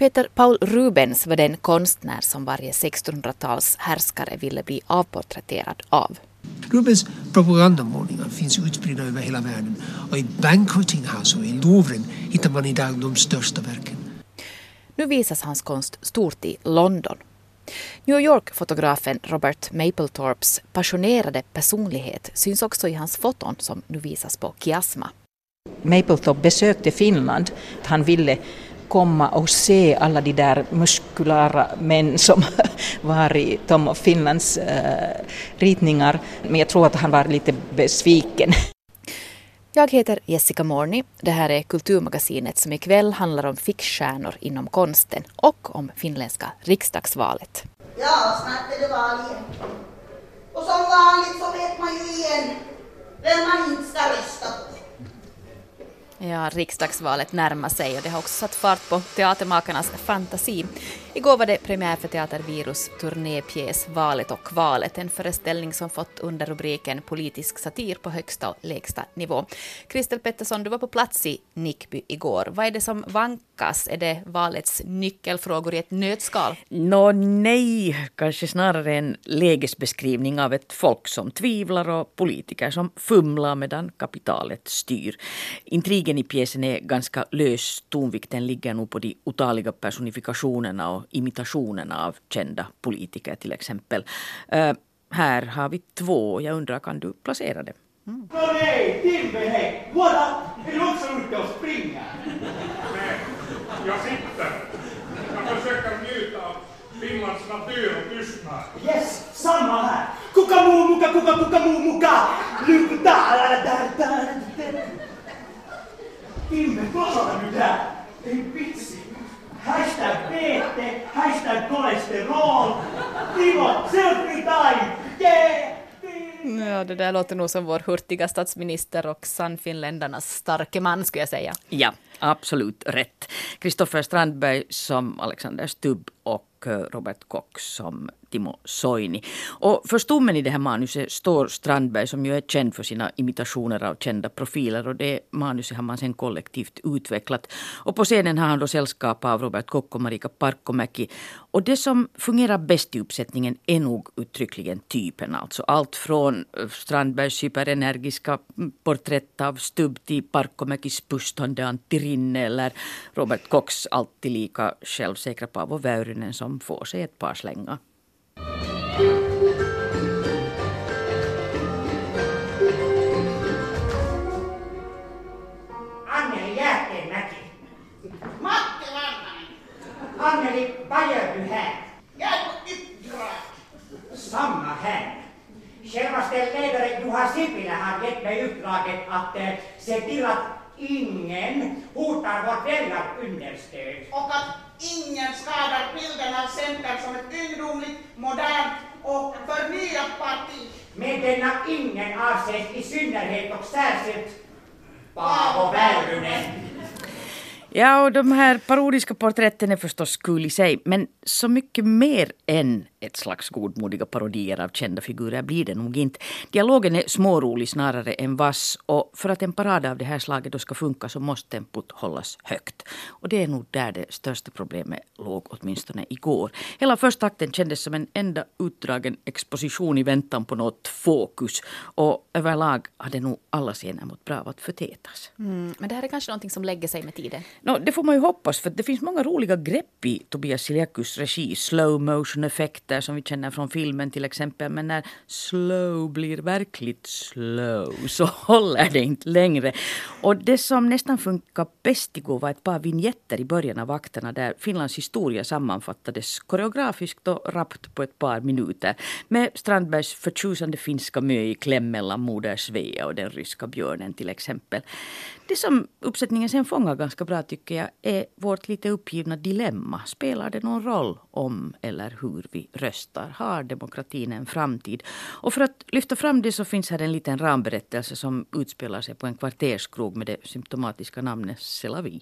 Peter Paul Rubens var den konstnär som varje 1600-tals härskare ville bli avporträtterad av. Rubens propagandamålningar finns utspridda över hela världen och i Banqueting House och i Louvren hittar man idag de största verken. Nu visas hans konst stort i London. New York-fotografen Robert Mapplethorpes passionerade personlighet syns också i hans foton som nu visas på Kiasma. Mapplethorpe besökte Finland. Han ville komma och se alla de där muskulära män som var i Tom Finlands uh, ritningar. Men jag tror att han var lite besviken. Jag heter Jessica Morni. Det här är Kulturmagasinet som ikväll handlar om fixstjärnor inom konsten och om finländska riksdagsvalet. Ja, snart är det val igen. Och som vanligt så vet man ju igen vem man inte ska rösta på. Ja, riksdagsvalet närmar sig och det har också satt fart på teatermakarnas fantasi. Igår var det premiär för Teatervirus turnépjäs Valet och kvalet, en föreställning som fått under rubriken politisk satir på högsta och lägsta nivå. Kristel Pettersson, du var på plats i Nickby igår. Vad är det som vankas? Är det valets nyckelfrågor i ett nötskal? Nå, nej, kanske snarare en lägesbeskrivning av ett folk som tvivlar och politiker som fumlar medan kapitalet styr. Intrigen i pjäsen är ganska lös, tonvikten ligger nog på de otaliga personifikationerna och imitationerna av kända politiker till exempel. Uh, här har vi två. Jag undrar, kan du placera det? Mm. Nå nej, Timbe hej! What up? Är du också ute och springer? Nej, jag sitter. Jag försöker njuta av Finlands natur och tystnad. Yes, samma här. Kukamumuka, kuka, kukamumuka! Lukuta, där, där, där. Timbe, kolla nu där. Det är vitsigt. Hashtag BT, hashtag kolesterol. Timo, selfie time! Yeah! Ja, det där låter nog som vår hurtiga statsminister och sannfinländarnas starke man, skulle jag säga. Ja, absolut rätt. Kristoffer Strandberg som Alexander Stubb och eh, Robert Koch som Timo Soini. Och för stommen i det här manuset står Strandberg som ju är känd för sina imitationer av kända profiler och det manuset har man sen kollektivt utvecklat. Och på scenen har han då sällskap av Robert Kock och Marika Parkkomäki. Och det som fungerar bäst i uppsättningen är nog uttryckligen typen. Alltså allt från eh, Strandbergs hyperenergiska porträtt av Stubb till Parkkomäkis pustande antirinne eller Robert Kocks alltid lika självsäkra Paavo Väyrynen som får sig ett par slängar. Anneli Jäätteenmäki. Matti Vanhanen. Anneli, du här? På uppdrag. Samma här. Självaste ledare Juha Sipilä har gett mig uppdraget att eh, se till att ingen hotar vårt väljarunderstöd. Och att ingen skadar bilden av Centern som ett ungdomligt, modernt och förnyat parti. Med denna ingen avses i synnerhet och särskilt Paavo Väyrynen. Ja, och de här parodiska porträtten är förstås kul i sig, men så mycket mer än ett slags godmodiga parodier av kända figurer blir det nog inte. Dialogen är smårolig snarare än vass och för att en parad av det här slaget då ska funka så måste tempot hållas högt. Och det är nog där det största problemet låg, åtminstone igår. Hela första akten kändes som en enda utdragen exposition i väntan på något fokus och överlag hade nog alla scener mot bra att förtätas. Mm, men det här är kanske någonting som lägger sig med tiden? No, det får man ju hoppas för det finns många roliga grepp i Tobias Siljakus regi. Slow motion effekter som vi känner från filmen till exempel. Men när slow blir verkligt slow så håller det inte längre. Och det som nästan funkar bäst igår var ett par vignetter i början av akterna där Finlands historia sammanfattades koreografiskt och rappt på ett par minuter. Med Strandbergs förtjusande finska mö i kläm mellan moder Svea och den ryska björnen till exempel. Det som uppsättningen sen fångar ganska bra tycker jag är vårt lite uppgivna dilemma. Spelar det någon roll om eller hur vi röstar? Har demokratin en framtid? Och för att lyfta fram det så finns här en liten ramberättelse som utspelar sig på en kvarterskrog med det symptomatiska namnet Selavi.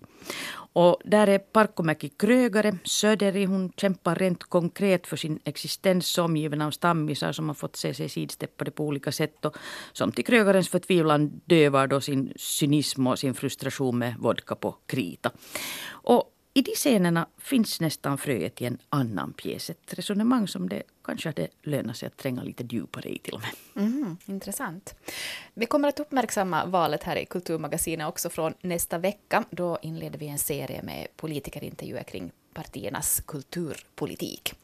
Och där är Parkkomäki krögare. Söderi hon kämpar rent konkret för sin existens omgiven av stammisar som har fått se sig sidsteppade på olika sätt och som till krögarens förtvivlan dövar då sin cynism och sin frustration med vodka på krita. Och i de scenerna finns nästan fröet i en annan pjäs. Ett resonemang som det kanske hade lönat sig att tränga lite djupare i till och med. Mm, intressant. Vi kommer att uppmärksamma valet här i Kulturmagasinet också från nästa vecka. Då inleder vi en serie med politikerintervjuer kring partiernas kulturpolitik.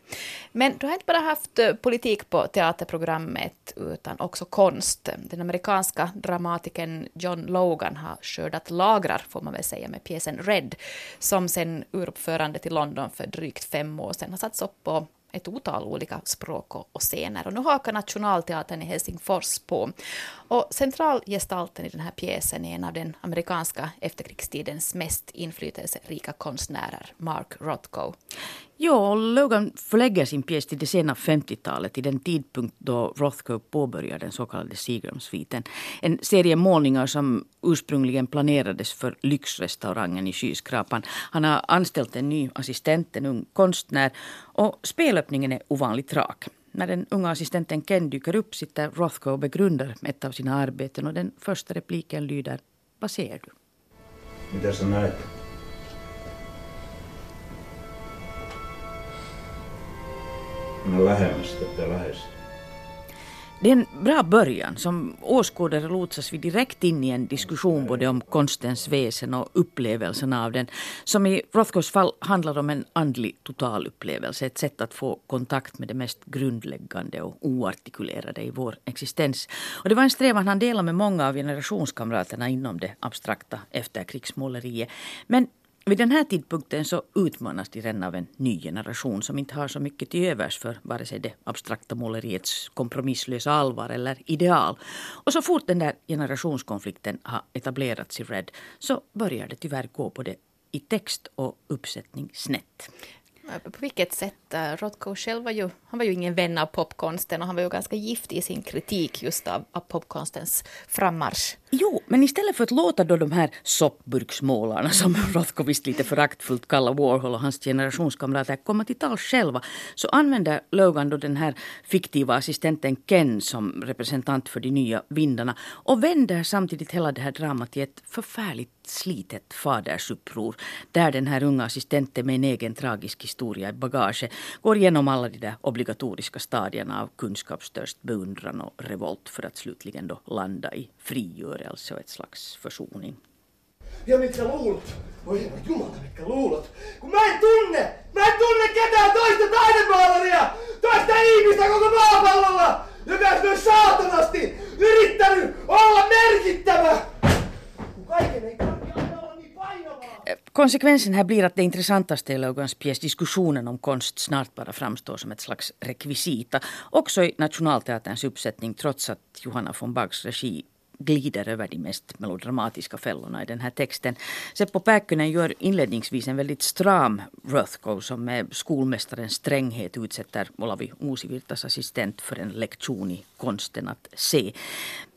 Men du har inte bara haft eh, politik på teaterprogrammet utan också konst. Den amerikanska dramatikern John Logan har skördat lagrar, får man väl säga, med pjäsen Red, som sen uruppförandet i London för drygt fem år sedan har satts upp på ett otal olika språk och, scener. Och nu hakar Nationalteatern i Helsingfors på. Och centralgestalten i den här pjäsen är en av den amerikanska efterkrigstidens mest inflytelserika konstnärer, Mark Rothko. Ja, Logan förlägger sin pjäs till det sena 50-talet, till den tidpunkt då Rothko påbörjade den så kallade Seagram-sviten. En serie målningar som ursprungligen planerades för lyxrestaurangen i skyskrapan. Han har anställt en ny assistent, en ung konstnär, och spelöppningen är ovanligt rak. När den unga assistenten Ken dyker upp sitter Rothko och begrundar ett av sina arbeten och den första repliken lyder Vad ser du? Mitä sä näet? Det är en bra början. Som åskådare lotsas vi direkt in i en diskussion både om konstens väsen och upplevelserna av den. Som i Rothkos fall handlar om en andlig totalupplevelse. Ett sätt att få kontakt med det mest grundläggande och oartikulerade i vår existens. Och det var en strävan han delade med många av generationskamraterna inom det abstrakta efterkrigsmåleriet. Men vid den här tidpunkten så utmanas de redan av en ny generation som inte har så mycket till övers för vare sig det abstrakta måleriets kompromisslösa allvar eller ideal. Och så fort den där generationskonflikten har etablerats i Red så börjar det tyvärr gå både i text och uppsättning snett. På vilket sätt? Eh, Rothko själv var ju, han var ju ingen vän av popkonsten och han var ju ganska giftig i sin kritik just av, av popkonstens frammarsch. Jo, men istället för att låta då de här soppburksmålarna som Rothko visst lite föraktfullt kallar Warhol och hans generationskamrater komma till tal själva så använder Logan då den här fiktiva assistenten Ken som representant för de nya vindarna och vänder samtidigt hela det här dramat till ett förfärligt slitet fadersuppror där den här unga assistenten med en egen tragisk historia i bagage går igenom alla de där obligatoriska stadierna av kunskapstörst, beundran och revolt för att slutligen då landa i frigörelse och ett slags försoning. Ja mitkä luulot? Voi herra jumala, mitkä luulot? Kun mä en tunne! Mä en tunne ketään toista taidemaalaria! Toista ihmistä koko maapallolla! Joka olisi myös saatanasti yrittänyt olla merkittävä! Kun kaiken ei Konsekvensen här blir att det intressantaste i Logans pjäs, diskussionen om konst, snart bara framstår som ett slags rekvisita. Också i Nationalteaterns uppsättning, trots att Johanna von Bachs regi glider över de mest melodramatiska fällorna i den här texten. Seppo Pääkkönen gör inledningsvis en väldigt stram Rothko som med skolmästarens stränghet utsätter Olavi Uusivirtas assistent för en lektion i konsten att se.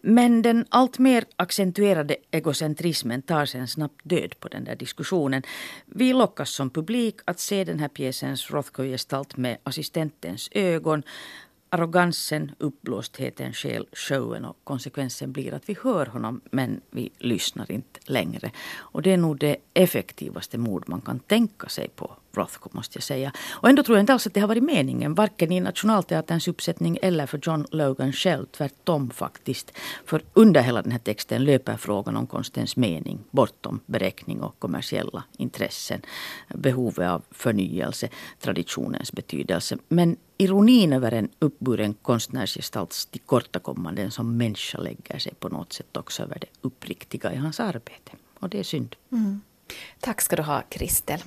Men den allt mer accentuerade egocentrismen tar sen snabbt död på den där diskussionen. Vi lockas som publik att se den här pjäsens Rothko-gestalt med assistentens ögon arrogansen, uppblåstheten stjäl showen och konsekvensen blir att vi hör honom men vi lyssnar inte längre. Och det är nog det effektivaste mord man kan tänka sig på Rothko måste jag säga. Och ändå tror jag inte alls att det har varit meningen, varken i Nationalteaterns uppsättning eller för John Logan själv. Tvärtom faktiskt. För under hela den här texten löper frågan om konstens mening bortom beräkning och kommersiella intressen. Behovet av förnyelse, traditionens betydelse. Men ironin över en uppburen konstnärsgestalts tillkortakommanden som människa lägger sig på något sätt också över det uppriktiga i hans arbete. Och det är synd. Mm. Tack ska du ha, Kristel.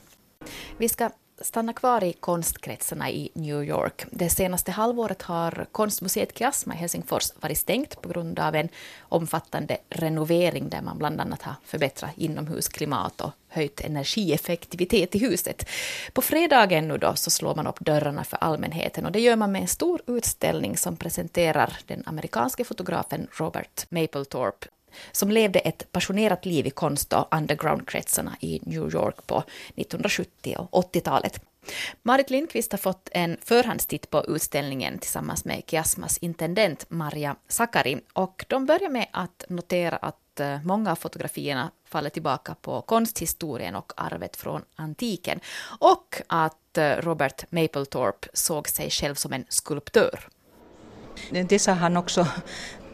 Vi ska stanna kvar i konstkretsarna i New York. Det senaste halvåret har konstmuseet Kiasma i Helsingfors varit stängt på grund av en omfattande renovering där man bland annat har förbättrat inomhusklimat och höjt energieffektivitet i huset. På fredagen nu då så slår man upp dörrarna för allmänheten och det gör man med en stor utställning som presenterar den amerikanske fotografen Robert Mapplethorpe som levde ett passionerat liv i konst och undergroundkretsarna i New York på 1970 och 80-talet. Marit Lindqvist har fått en förhandstitt på utställningen tillsammans med Kiasmas intendent Maria Sakari och de börjar med att notera att eh, många av fotografierna faller tillbaka på konsthistorien och arvet från antiken och att eh, Robert Mapplethorpe såg sig själv som en skulptör. Det sa han också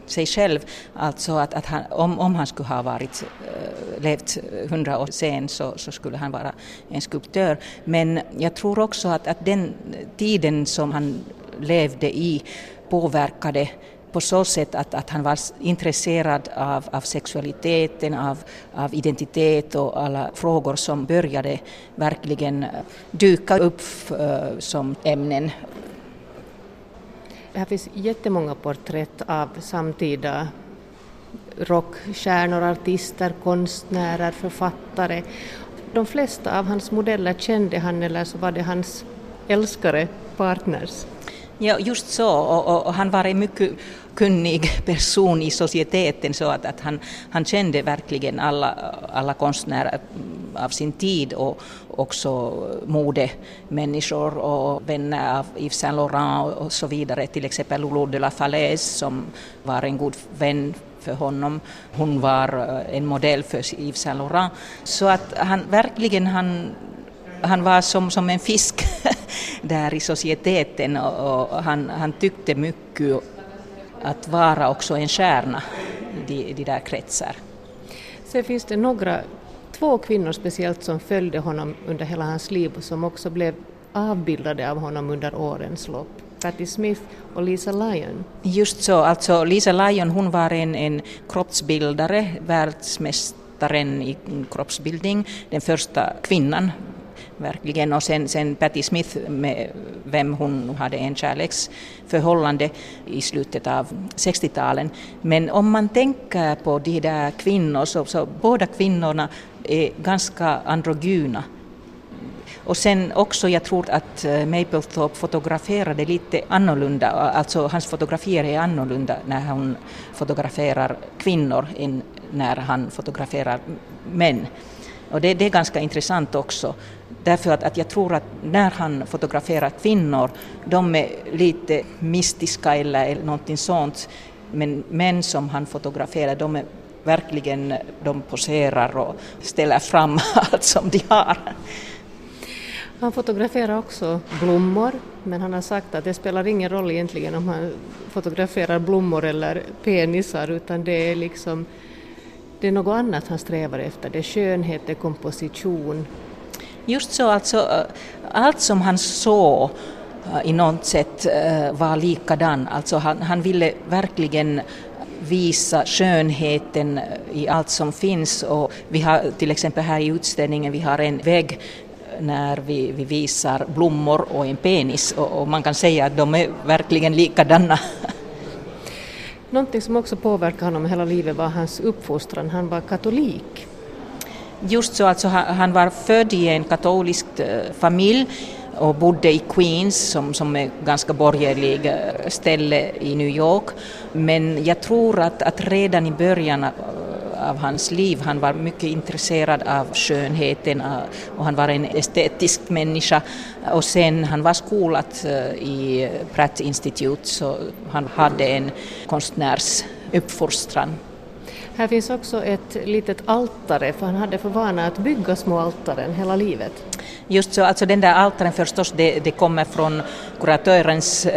sig själv, alltså att, att han, om, om han skulle ha varit, äh, levt hundra år sen så, så, skulle han vara en skulptör. Men jag tror också att, att den tiden som han levde i påverkade på så sätt att, att han var intresserad av, av sexualiteten, av, av identitet och alla frågor som började verkligen dyka upp eh, som ämnen här finns jättemånga porträtt av samtida rockstjärnor, artister, konstnärer, författare. De flesta av hans modeller kände han eller så var det hans älskare, partners. Ja, just så. Och, och, han var en mycket kunnig person i societeten så att, att han, han kände verkligen alla, alla konstnärer mm, av sin tid och också modemänniskor och vänner av Yves Saint Laurent och så vidare, till exempel Lulu de la Falaise som var en god vän för honom. Hon var eh, en modell för Yves Saint Laurent. Så att han verkligen han han var som, som en fisk där i societeten och, och han, han tyckte mycket att vara också en stjärna i de där kretsar. Sen finns det några, två kvinnor speciellt som följde honom under hela hans liv och som också blev avbildade av honom under årens lopp. Patti Smith och Lisa Lyon. Just så, alltså Lisa Lyon hon var en, en kroppsbildare, världsmästaren i kroppsbildning, den första kvinnan verkligen. Och sen, sen Patti Smith med vem hon hade en kärleksförhållande i slutet av 60-talen. Men om man tänker på de där kvinnorna så, så båda kvinnorna är ganska androgyna. Och sen också, jag tror att eh, Mapplethorpe fotograferade lite annorlunda, alltså hans fotografier är annorlunda när hon fotograferar kvinnor än när han fotograferar män. Och det, det, är ganska intressant också, därför att, att jag tror att när han fotograferar kvinnor, de är lite mystiska eller, eller någonting sånt, men män som han fotograferar, de är verkligen, de poserar och ställer fram allt som de har. Han fotograferar också blommor, men han har sagt att det spelar ingen roll egentligen om han fotograferar blommor eller penisar, utan det är liksom det är något annat han strävar efter, det är skönhet, det är komposition. Just så, alltså eh, allt som han såg eh, i något sätt eh, var likadan, alltså han, han ville verkligen visa skönheten i allt som finns och vi har till exempel här i utställningen vi har en vägg när vi, vi visar blommor och en penis och, och man kan säga att de är verkligen likadana. Någonting som också påverkade honom hela livet var hans uppfostran. Han var katolik. Just så, alltså han, var född i en katolisk eh, familj och bodde i Queens som, som är ganska borgerlig eh, ställe i New York. Men jag tror att, att redan i början av hans liv. Han var mycket intresserad av skönheten och han var en estetisk människa. Och sen han var skolad eh, i Pratt Institute så han hade en konstnärsuppfostran. Här finns också ett litet altare, för han hade för vana att bygga små altaren hela livet. Just så, alltså den där altaren förstås, det, det kommer från kuratörens uh,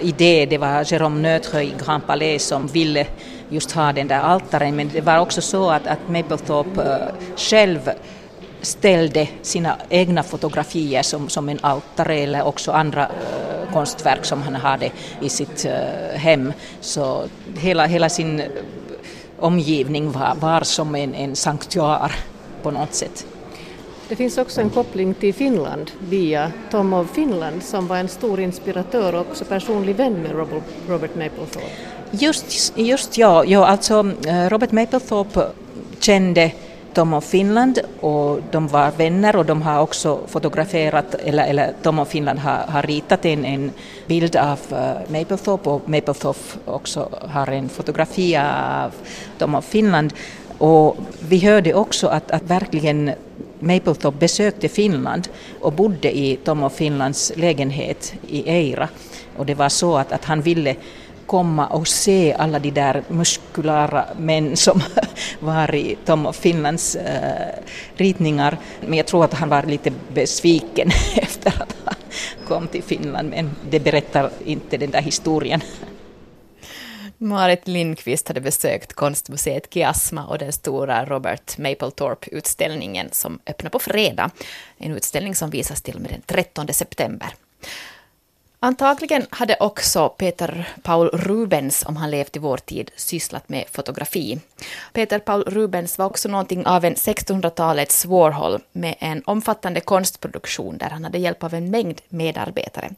idé, det var Jérôme Neutre i Grand Palais som ville just ha den där altaren, men det var också så att, att Mapplethorpe uh, eh, själv ställde sina egna fotografier som, som en altare eller också andra uh, konstverk som han hade i sitt uh, hem. Så hela, hela sin omgivning var, var som en, en sanktuar på något sätt. Det finns också en koppling till Finland via Tom of Finland som var en stor inspiratör och också personlig vän med Robert Mapplethorpe. Just, just ja, ja, alltså eh, Robert Mapplethorpe kände Tom of Finland och de var vänner och de har också fotograferat, eller, eller Tom of Finland har, har ritat en, en bild av uh, Mapplethorpe och Mapplethorpe också har en fotografi av Tom of Finland. Och vi hörde också att, att verkligen Mapplethorpe besökte Finland och bodde i Tom of Finlands lägenhet i Eira. Och det var så att, att han ville komma och se alla de där muskulära män som var i Tom och Finlands äh, ritningar. Men jag tror att han var lite besviken efter att han kom till Finland, men det berättar inte den där historien. Marit Lindqvist hade besökt konstmuseet Kiasma och den stora Robert Mapplethorpe-utställningen som öppnar på fredag. En utställning som visas till och med den 13 september. Antagligen hade också Peter Paul Rubens, om han levt i vår tid, sysslat med fotografi. Peter Paul Rubens var också någonting av en 1600-talets Warhol med en omfattande konstproduktion där han hade hjälp av en mängd medarbetare.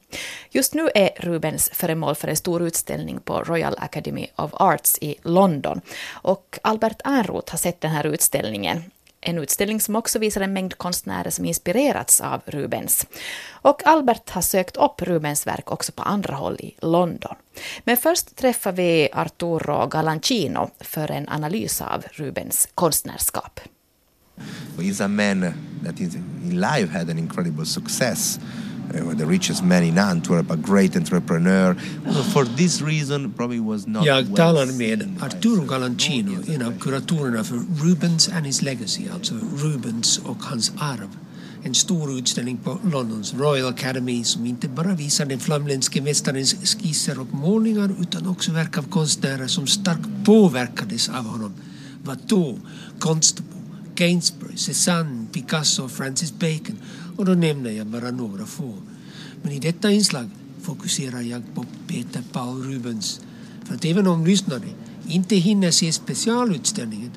Just nu är Rubens föremål för en stor utställning på Royal Academy of Arts i London. Och Albert Ernroth har sett den här utställningen en utställning som också visar en mängd konstnärer som inspirerats av Rubens. Och Albert har sökt upp Rubens verk också på andra håll i London. Men först träffar vi Arturo Galancino för en analys av Rubens konstnärskap. He's a man that is in life had an incredible success. Uh, the richest man in Antwerp, a great entrepreneur. For this reason probably was not Jag talar med Arturo Galancino, en av kuratorerna för Rubens and his legacy, alltså Rubens och hans arv. En stor utställning på Londons Royal Academy som inte bara visar den flamländske mästarens skisser och målningar utan också verk av konstnärer som starkt påverkades av honom. Watteau, Constable, Gainsbury, Cézanne, Picasso, Francis Bacon och då nämner jag bara några få. Men i detta inslag fokuserar jag på Peter Paul Rubens. För att även om lyssnare inte hinner se specialutställningen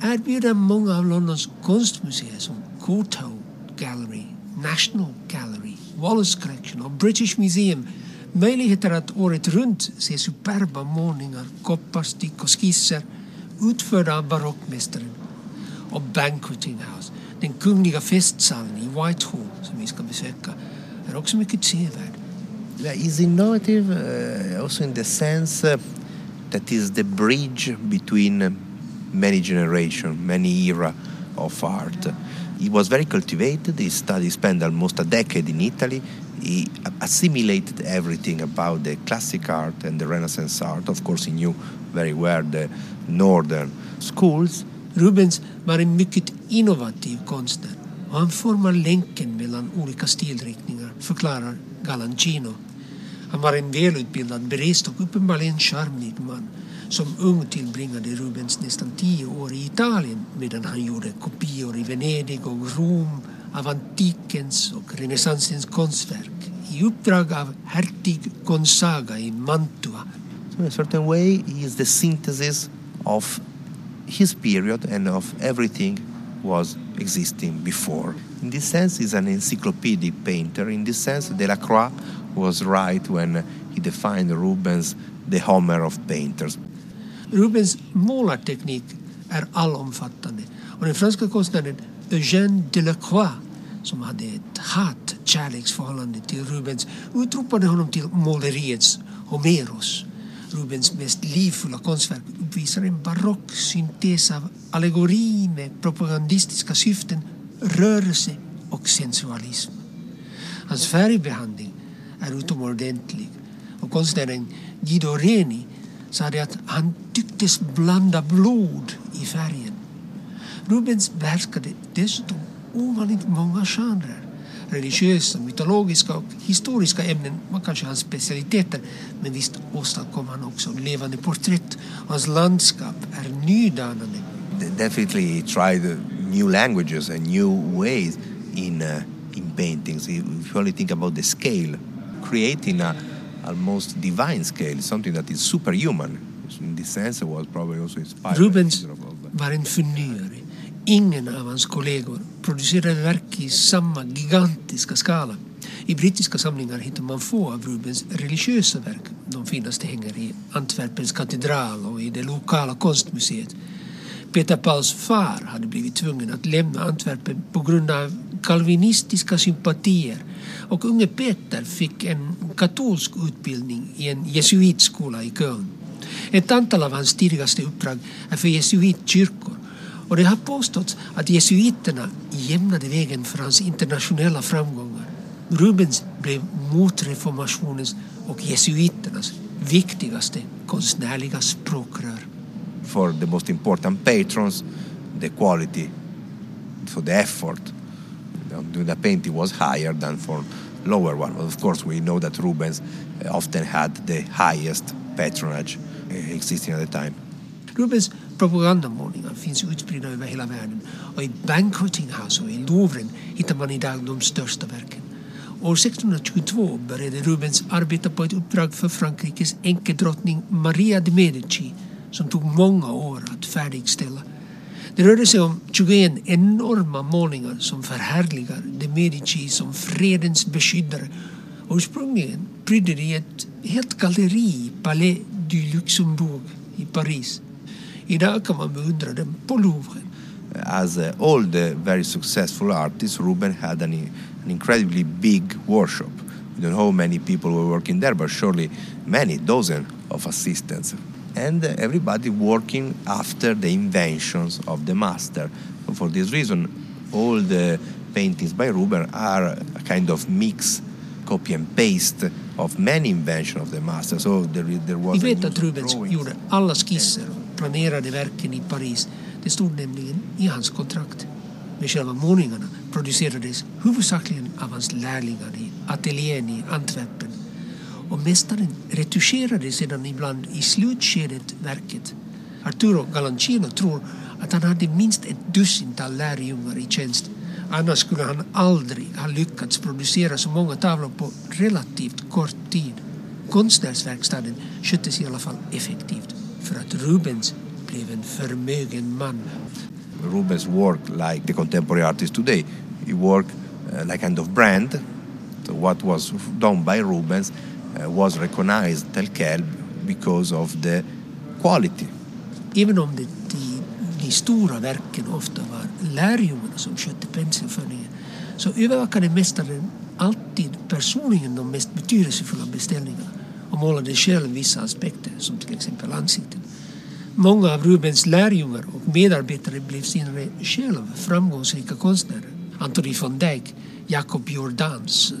erbjuder många av Londons konstmuseer som Courtauld Gallery, National Gallery, Wallace Collection och British Museum möjligheter att året runt se superba målningar, kopparstick och skisser utförda av barockmästaren och Banqueting House den kungliga festsalen i Whitehall som vi ska besöka är också mycket sevärd. Is innovative uh, also in the sense uh, that is the bridge between many generations, many era of art. He was very cultivated. He studied, spent almost a decade in Italy. He assimilated everything about the classic art and the Renaissance art. Of course, he knew very well the northern schools. Rubens var en mycket innovativ konstnär och han formar länken mellan olika stilriktningar, förklarar Galancino. Han var en välutbildad, berest och uppenbarligen charmig man. Som ung tillbringade Rubens nästan tio år i Italien medan han gjorde kopior i Venedig och Rom av antikens och renässansens konstverk i uppdrag av hertig Gonzaga i Mantua. So in a certain way he is the synthesis of his period and of everything was existing before. In this sense, he's an encyclopedic painter. In this sense, Delacroix was right when he defined Rubens the Homer of painters. Rubens målarteknik är allomfattande och den franska konstnären Eugène Delacroix som hade ett hat-kärleksförhållande till Rubens utropade honom till måleriets Homeros. Rubens mest livfulla konstverk uppvisar en barock syntes av allegori med propagandistiska syften, rörelse och sensualism. Hans färgbehandling är utomordentlig och konstnären Guido Reni sade att han tycktes blanda blod i färgen. Rubens behärskade dessutom ovanligt många genrer religiösa, mytologiska och historiska ämnen var kanske hans specialiteter. Men visst åstadkom han också levande porträtt. Hans landskap är nydanande. Definitely he tried new languages and new ways in, uh, in paintings. If you only think about the scale, creating a almost divine scale, something that is superhuman. In this sense was probably also inspired. Rubens var en förnyare Ingen av hans kollegor producerade verk i samma gigantiska skala. I brittiska samlingar hittar man få av Rubens religiösa verk. De finaste hänger i Antwerpens katedral och i det lokala konstmuseet. Peter Pauls far hade blivit tvungen att lämna Antwerpen på grund av kalvinistiska sympatier och unge Peter fick en katolsk utbildning i en jesuitskola i Köln. Ett antal av hans tidigaste uppdrag är för jesuitkyrkor och det har påståtts att jesuiterna jämnade vägen för hans internationella framgångar. Rubens blev motreformationens och jesuiternas viktigaste konstnärliga språkrör. For the most important patrons, the quality for the effort the painting was higher than for lower one. Of course, we know that Rubens often had the highest patronage existing at the time. Rubens propagandamålningar finns utspridda över hela världen och i Banqueting House och i Louvren hittar man idag de största verken. År 1622 började Rubens arbeta på ett uppdrag för Frankrikes enkedrottning Maria de Medici som tog många år att färdigställa. Det rörde sig om 21 enorma målningar som förhärligar de Medici som fredens beskyddare. Och ursprungligen prydde de ett helt galleri i Palais du Luxembourg i Paris. Idag kan man beundra på Louvre. As uh, all the very successful artists, Ruben had an, an incredibly big workshop. We don't know how many people were working there, but surely many, dozen of assistants. And uh, everybody working after the inventions of the master. For this reason, all the paintings by Ruben are a kind of mix, copy and paste of many inventions of the master. So there, there was Vi vet att Rubens gjorde alla skisser och planerade verken i Paris. Det stod nämligen i hans kontrakt. Men själva målningarna producerades huvudsakligen av hans lärlingar i ateljén i Antwerpen. Och mästaren retuscherade sedan ibland i slutskedet verket. Arturo Galancino tror att han hade minst ett dussintal lärjungar i tjänst. Annars skulle han aldrig ha lyckats producera så många tavlor på relativt kort tid. Konstnärsverkstaden sköttes i alla fall effektivt för att Rubens blev en förmögen man. Rubens work like the contemporary artists today. He worked uh, like kind of brand. So what was done by Rubens uh, was recognized tel quel because of the quality. Även om det, de, de stora verken ofta var lärjungarna som skötte penselföringen så övervakade mästaren alltid personligen de mest betydelsefulla beställningarna och målade själv vissa aspekter som till exempel ansikten. Många av Rubens lärjungar och medarbetare blev senare själv framgångsrika konstnärer. Anthony von Dijk, Jacob Jordans,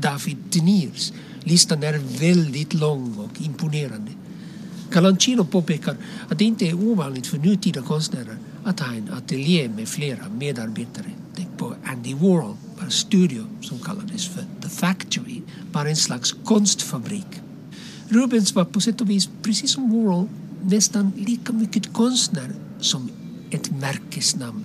David Deniers. Listan är väldigt lång och imponerande. Calancino påpekar att det inte är ovanligt för nutida konstnärer att ha en ateljé med flera medarbetare. Tänk på Andy Warhol, vars studio som kallades för The Factory, var en slags konstfabrik. Rubens var på sätt och vis, precis som Warhol, nästan lika mycket konstnär som ett märkesnamn.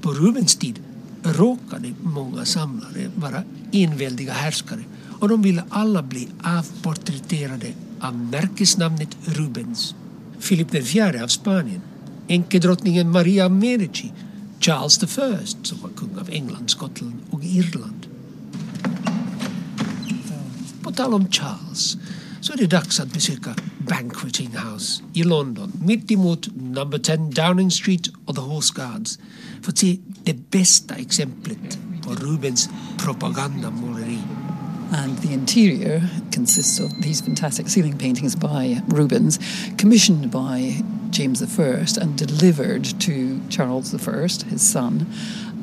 På Rubens tid råkade många samlare vara enväldiga härskare och de ville alla bli avporträtterade av märkesnamnet Rubens. Filip IV av Spanien, enkedrottningen Maria Medici, Charles I som var kung av England, Skottland och Irland. På tal om Charles så är det dags att besöka Banqueting House i London. Mitt emot number 10 Downing Street och The Horse Guards. För att se det bästa exemplet på Rubens propagandamåleri. And the interior consists of these fantastic ceiling paintings by Rubens, commissioned by James I and delivered to Charles I, his son,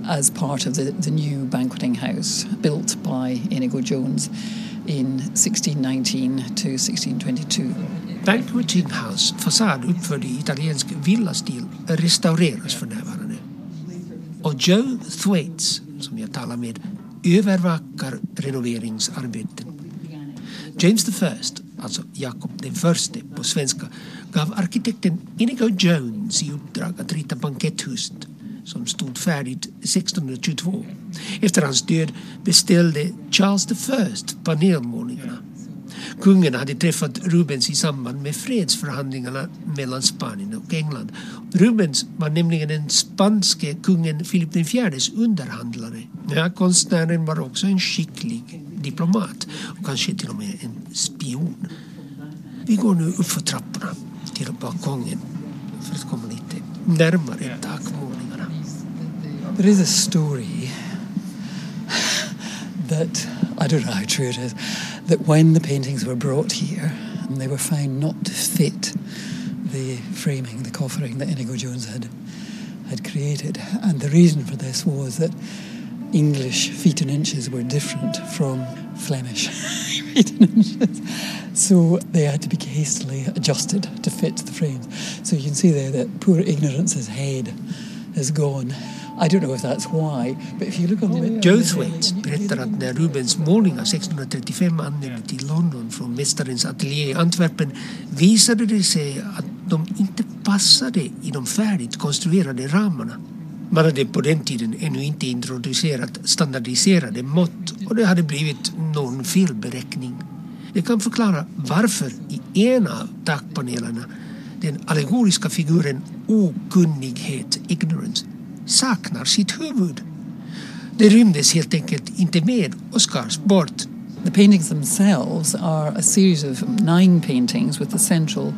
as part of the, the new banqueting house built by Inigo Jones in 1619 to 1622. Banqueting House fasad uppförd i italiensk villastil restaureras för närvarande. Och Joe Thwaites, som jag talar med, övervakar renoveringsarbeten. James the First, alltså Jakob den förste på svenska, gav arkitekten Inigo Jones i uppdrag att rita banketthuset som stod färdigt 1622. Efter hans död beställde Charles I panelmålningarna. Kungen hade träffat Rubens i samband med fredsförhandlingarna mellan Spanien och England. Rubens var nämligen den spanske kungen Filip IVs underhandlare. Ja, konstnären var också en skicklig diplomat och kanske till och med en spion. Vi går nu uppför trapporna till balkongen för att komma lite närmare takmålningen. There is a story that, I don't know how true it is, that when the paintings were brought here, they were found not to fit the framing, the coffering that Inigo Jones had had created. And the reason for this was that English feet and inches were different from Flemish feet and inches. So they had to be hastily adjusted to fit the frames. So you can see there that poor Ignorance's head is gone. I don't know if that's why, but if you look on the... Joe Thwaite berättar att när Rubens målningar 1635 anlände till London från mästarens ateljé i Antwerpen visade det sig att de inte passade i de färdigt konstruerade ramarna. Man hade på den tiden ännu inte introducerat standardiserade mått och det hade blivit någon felberäkning. Det kan förklara varför i ena av takpanelerna den allegoriska figuren okunnighet, ignorance, saknar sitt huvud. Det rymdes helt enkelt inte med och bort. The paintings themselves are a series of nine paintings with the central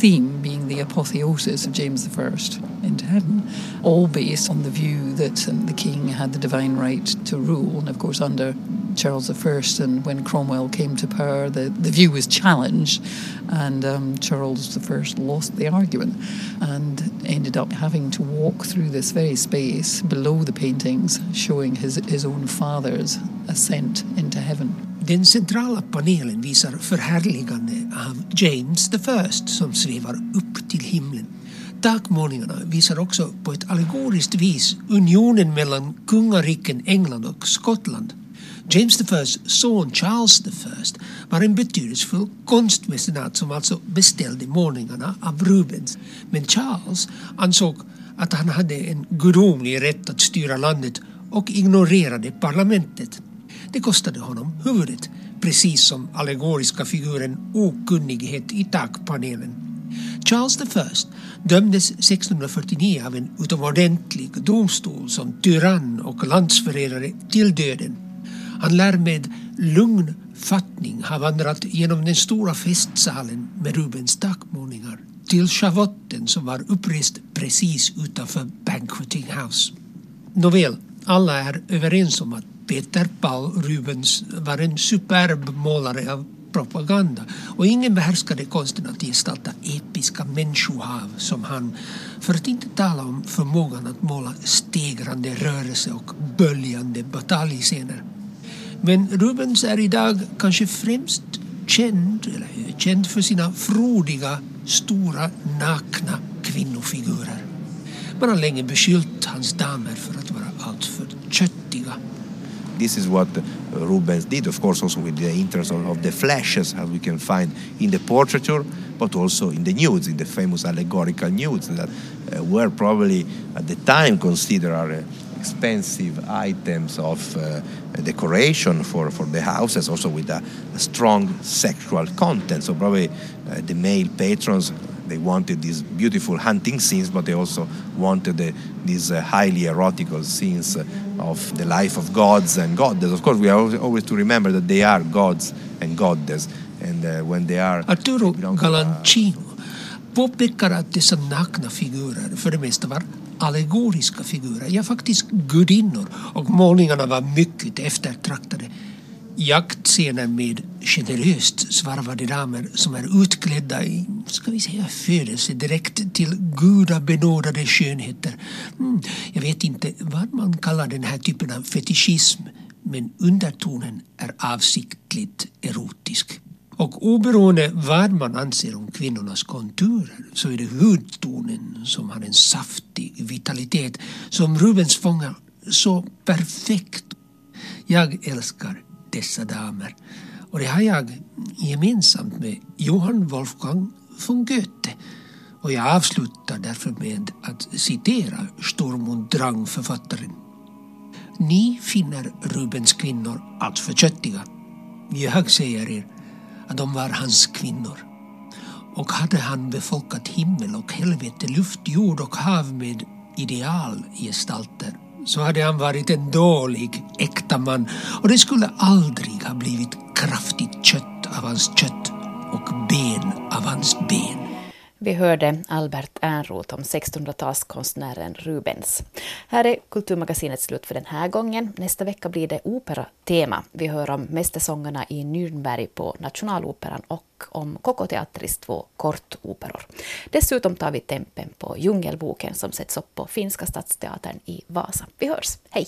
theme being the apotheosis of James I into heaven, all based on the view that the king had the divine right to rule. And of course, under Charles I, and when Cromwell came to power, the, the view was challenged, and um, Charles I lost the argument and ended up having to walk through this very space below the paintings, showing his, his own father's ascent into heaven. Den centrala panelen visar förhärligande av James I som svävar upp till himlen. Takmålningarna visar också på ett allegoriskt vis unionen mellan kungariken England och Skottland. James I's son Charles I var en betydelsefull konstmecenat som alltså beställde målningarna av Rubens. Men Charles ansåg att han hade en gudomlig rätt att styra landet och ignorerade parlamentet. Det kostade honom huvudet, precis som allegoriska figuren okunnighet i takpanelen. Charles I dömdes 1649 av en utomordentlig domstol som tyrann och landsförrädare till döden. Han lär med lugn fattning ha vandrat genom den stora festsalen med Rubens takmålningar till schavotten som var upprest precis utanför Banqueting House. Nåväl, alla är överens om att Peter Paul Rubens var en superb målare av propaganda och ingen behärskade konsten att gestalta episka människohav som han, för att inte tala om förmågan att måla stegrande rörelse och böljande bataljscener. Men Rubens är idag kanske främst känd, eller känd för sina frodiga, stora, nakna kvinnofigurer. Man har länge beskyllt hans damer för att vara alltför köttiga. This is what Rubens did, of course, also with the interest of the flashes, as we can find in the portraiture, but also in the nudes, in the famous allegorical nudes that uh, were probably at the time considered uh, expensive items of uh, decoration for, for the houses, also with a, a strong sexual content. So probably uh, the male patrons they wanted these beautiful hunting scenes, but they also wanted the, these uh, highly erotical scenes uh, of the life of gods and goddesses. Of course, we are always to remember that they are gods and goddesses, and uh, when they are Arturo Galancino påpekar att dessa nakna figurer för det mesta var allegoriska figurer, ja faktiskt gudinnor och målningarna var mycket eftertraktade. Jaktscener med generöst svarvade damer som är utklädda i, ska vi säga, födelse direkt till gudabenådade skönheter. Mm, jag vet inte vad man kallar den här typen av fetischism men undertonen är avsiktligt erotisk. Och oberoende vad man anser om kvinnornas konturer så är det hudtonen som har en saftig vitalitet som Rubens fångar så perfekt. Jag älskar dessa damer och det har jag gemensamt med Johann Wolfgang von Goethe. Och jag avslutar därför med att citera Sturm und Drang-författaren. Ni finner Rubens kvinnor alltför köttiga. Jag säger er att de var hans kvinnor. Och hade han befolkat himmel och helvete, luft, jord och hav med idealgestalter så hade han varit en dålig äkta man och det skulle aldrig ha blivit kraftigt kött av hans kött och ben av hans ben. Vi hörde Albert Ernroth om 1600-talskonstnären Rubens. Här är Kulturmagasinet slut för den här gången. Nästa vecka blir det operatema. Vi hör om mästersångarna i Nürnberg på Nationaloperan och om Koko Teatris två kortoperor. Dessutom tar vi tempen på Djungelboken som sätts upp på Finska stadsteatern i Vasa. Vi hörs. Hej!